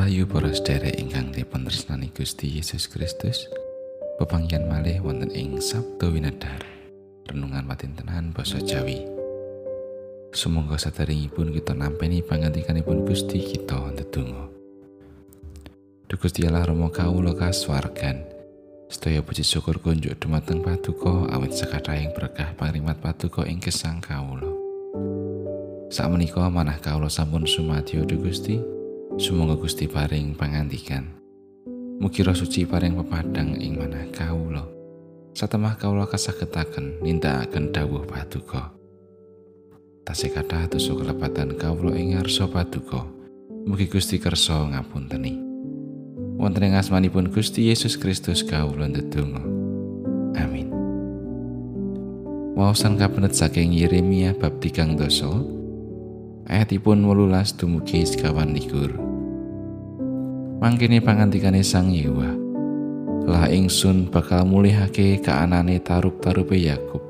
Rahayu para sedherek ingkang dipun tresnani Gusti Yesus Kristus. Pepanggihan malih wonten ing Sabtu Winedhar. Renungan patintenan basa Jawi. Sumangga sadaringipun kita nampeni pangandikanipun Gusti kita ndedonga. Duh Gusti Allah Rama kawula kasuwargan. Sedaya puji syukur kunjuk dumateng Paduka awit sakathahing berkah pangrimat Paduka ing gesang kawula. Sakmenika manah kawula sampun sumadyo Duh Gusti. Sumangga Gusti paring pangandikan. Mugi roh suci paring pepadang ing manah kawula. Satemah kawula kasagetaken nindakaken dawuh paduka. Tasih kathah tusuk kelepatan kawula ing ngarsa paduka. Mugi Gusti kersa ngapunteni. Wonten ing asmanipun Gusti Yesus Kristus kawula ndedonga. Amin. Waosan kapenet saking Yeremia bab 3 dosa ayatipun wolulas dumugi sekawan likur. Mangkene pangantikane sang Yewa, lah ingsun bakal mulihake kaanane tarup-tarupe Yakub,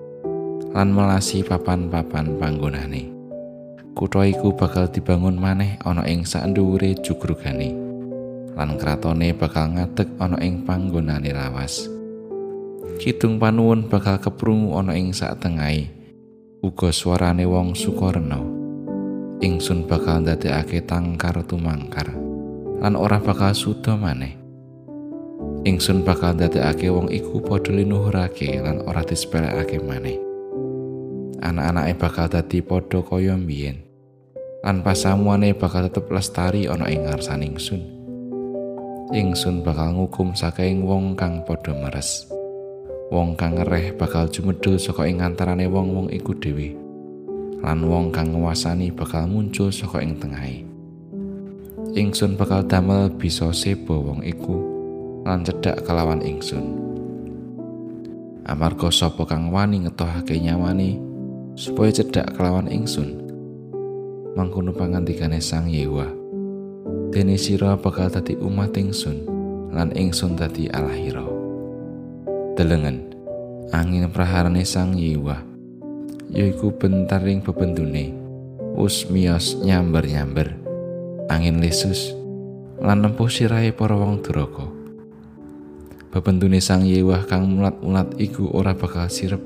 lan melasi papan-papan panggonane. Kutha iku bakal dibangun maneh ana ing sandhuwure jugrugane, lan kratone bakal ngadeg ana ing panggonane lawas. Kidung panuwun bakal keprungu ana ing sak tengahe, uga suarane wong Sukarna. ingsun bakal ndadekake tangkar tumangkar lan ora bakal suda maneh. Ingsun bakal ndadekake wong iku padha linuhurake lan ora disepelekake maneh. Anak-anake bakal dadi padha kaya mbiyen. Lan pasamuane bakal tetep lestari ana ing ngarsaning ingsun. Ingsun bakal ngukum saking wong kang padha meres. Wong kang ngereh bakal jumedhul saka ing antarane wong-wong iku dhewe. Lan wong kang nguasani bakal muncul saka ing tengahe. Ingsun bakal damel bisa sebo wong iku lan cedhak kelawan ingsun. Amarga sapa kang wani ngetohake nyawane supaya cedhak kelawan ingsun. Mangkono pangandikane Sang Yewa. Dene sira bakal dadi umat ingsun lan ingsun dadi Allahira. Delengen angin praharane Sang Yewa yaiku bentaring bebendune us miyos nyamber-nyamber angin lesus lan nempuh sirahe para wong duraka. Bebendune sang yewah kang mulat-mulat iku ora bakal sirep.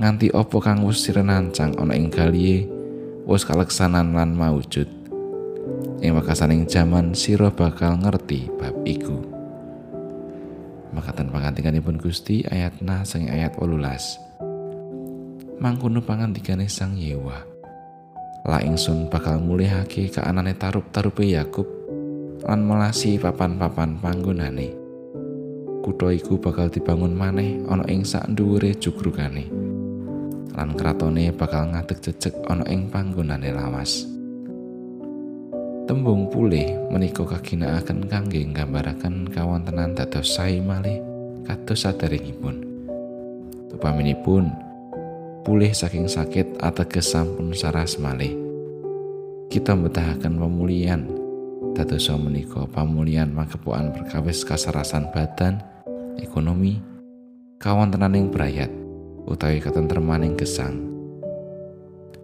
Nganti opo kang wis sirenancang ana ing galihe wis kaleksanan lan maujud. Ing wekasaning jaman sira bakal ngerti bab iku. Makatan pangantikanipun Gusti ayat na sing ayat 18 mangkono pangandikane Sang Yewa. La ingsun bakal mulihake kaanane tarup-tarupe Yakub lan melasi papan-papan panggonane. Kutha iku bakal dibangun maneh ana ing sak dhuwure jugrugane. Lan kratone bakal ngadeg cecek ana ing panggonane lawas. Tembung pulih menika kaginakaken kangge nggambaraken kawontenan dados sae malih kados sadaringipun. Upaminipun pulih saking sakit ateges sampun saras malih. Kita mbetahaken pemulihan dadosa menika pamulihan magepokan perkawis kasarasan badan, ekonomi, kawontenaning brayat utawi katentremaning gesang.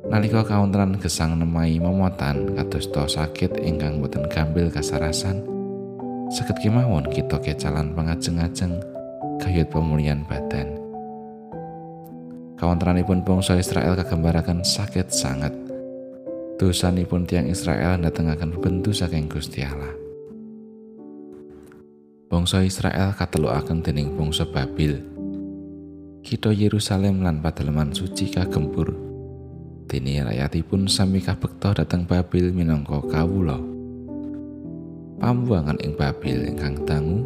Nalika kawontenan gesang nemai momotan kados to sakit ingkang boten gambil kasarasan, saged kemawon kita kecalan pangajeng-ajeng kayut pemulihan badan. Kawontenanipun bangsa Israel kagambaraken sakit sangat. Dosanipun tiang Israel ndatengaken bentu saking Gusti Allah. Bangsa Israel katelukaken dening bangsa Babil. Kita Yerusalem lan padaleman suci kagempur. Dene rakyatipun sami kabekta dhateng Babil minangka kawula. Pambuangan ing Babil ingkang dangu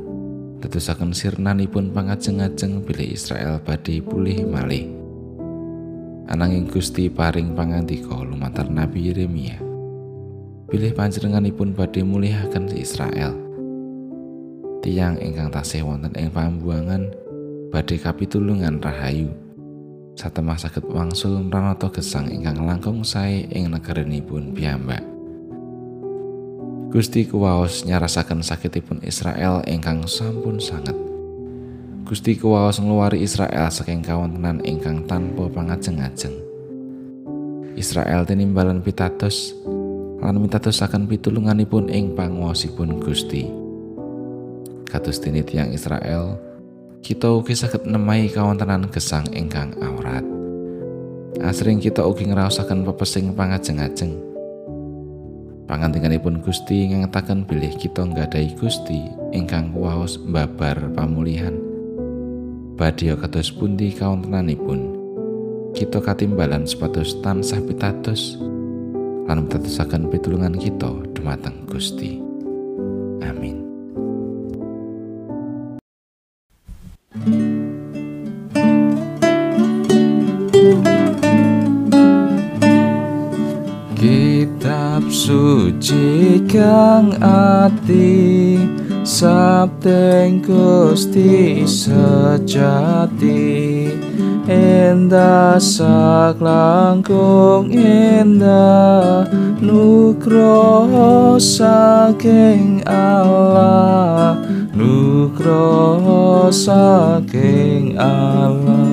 dadosaken sirnanipun pangajeng-ajeng bilih Israel badhe pulih malih. Ananging Gusti paring pangandika lumantar Nabi Yeremia. Pilih panjenenganipun badhe mulihaken Israel. Tiang ingkang tasih wonten ing pambuangan badhe kapitulungan rahayu. Satemah saged wangsul mranata gesang ingkang langkung sae ing negaranipun piyambak. Gusti kuwaos nyarasaken sakitipun Israel ingkang sampun sanget. Gusti kuwaos ngluwari Israel saking kawontenan ingkang tanpa pangajeng-ajeng. Israel tinimbalan pitados lan mitadosaken pitulunganipun ing panguwasipun Gusti. Kados dene tiyang Israel, kita ugi saged nemahi kawontenan gesang ingkang awrat. Asring kita ugi ngraosaken pepesing pangajeng-ajeng. Pangantinganipun Gusti ngangetaken bilih kita nggadahi Gusti ingkang kuwaos mbabar pamulihan. Badya kados pundi kawontenanipun? Kita katimbalan supados tansah pitados lan mitetesaken pitulungan kita dumateng Gusti. Amin. Kitab suci kang ati Sabdeng Gusti sejati. Endah sak endah Nugroho saking Allah Nugroho saking Allah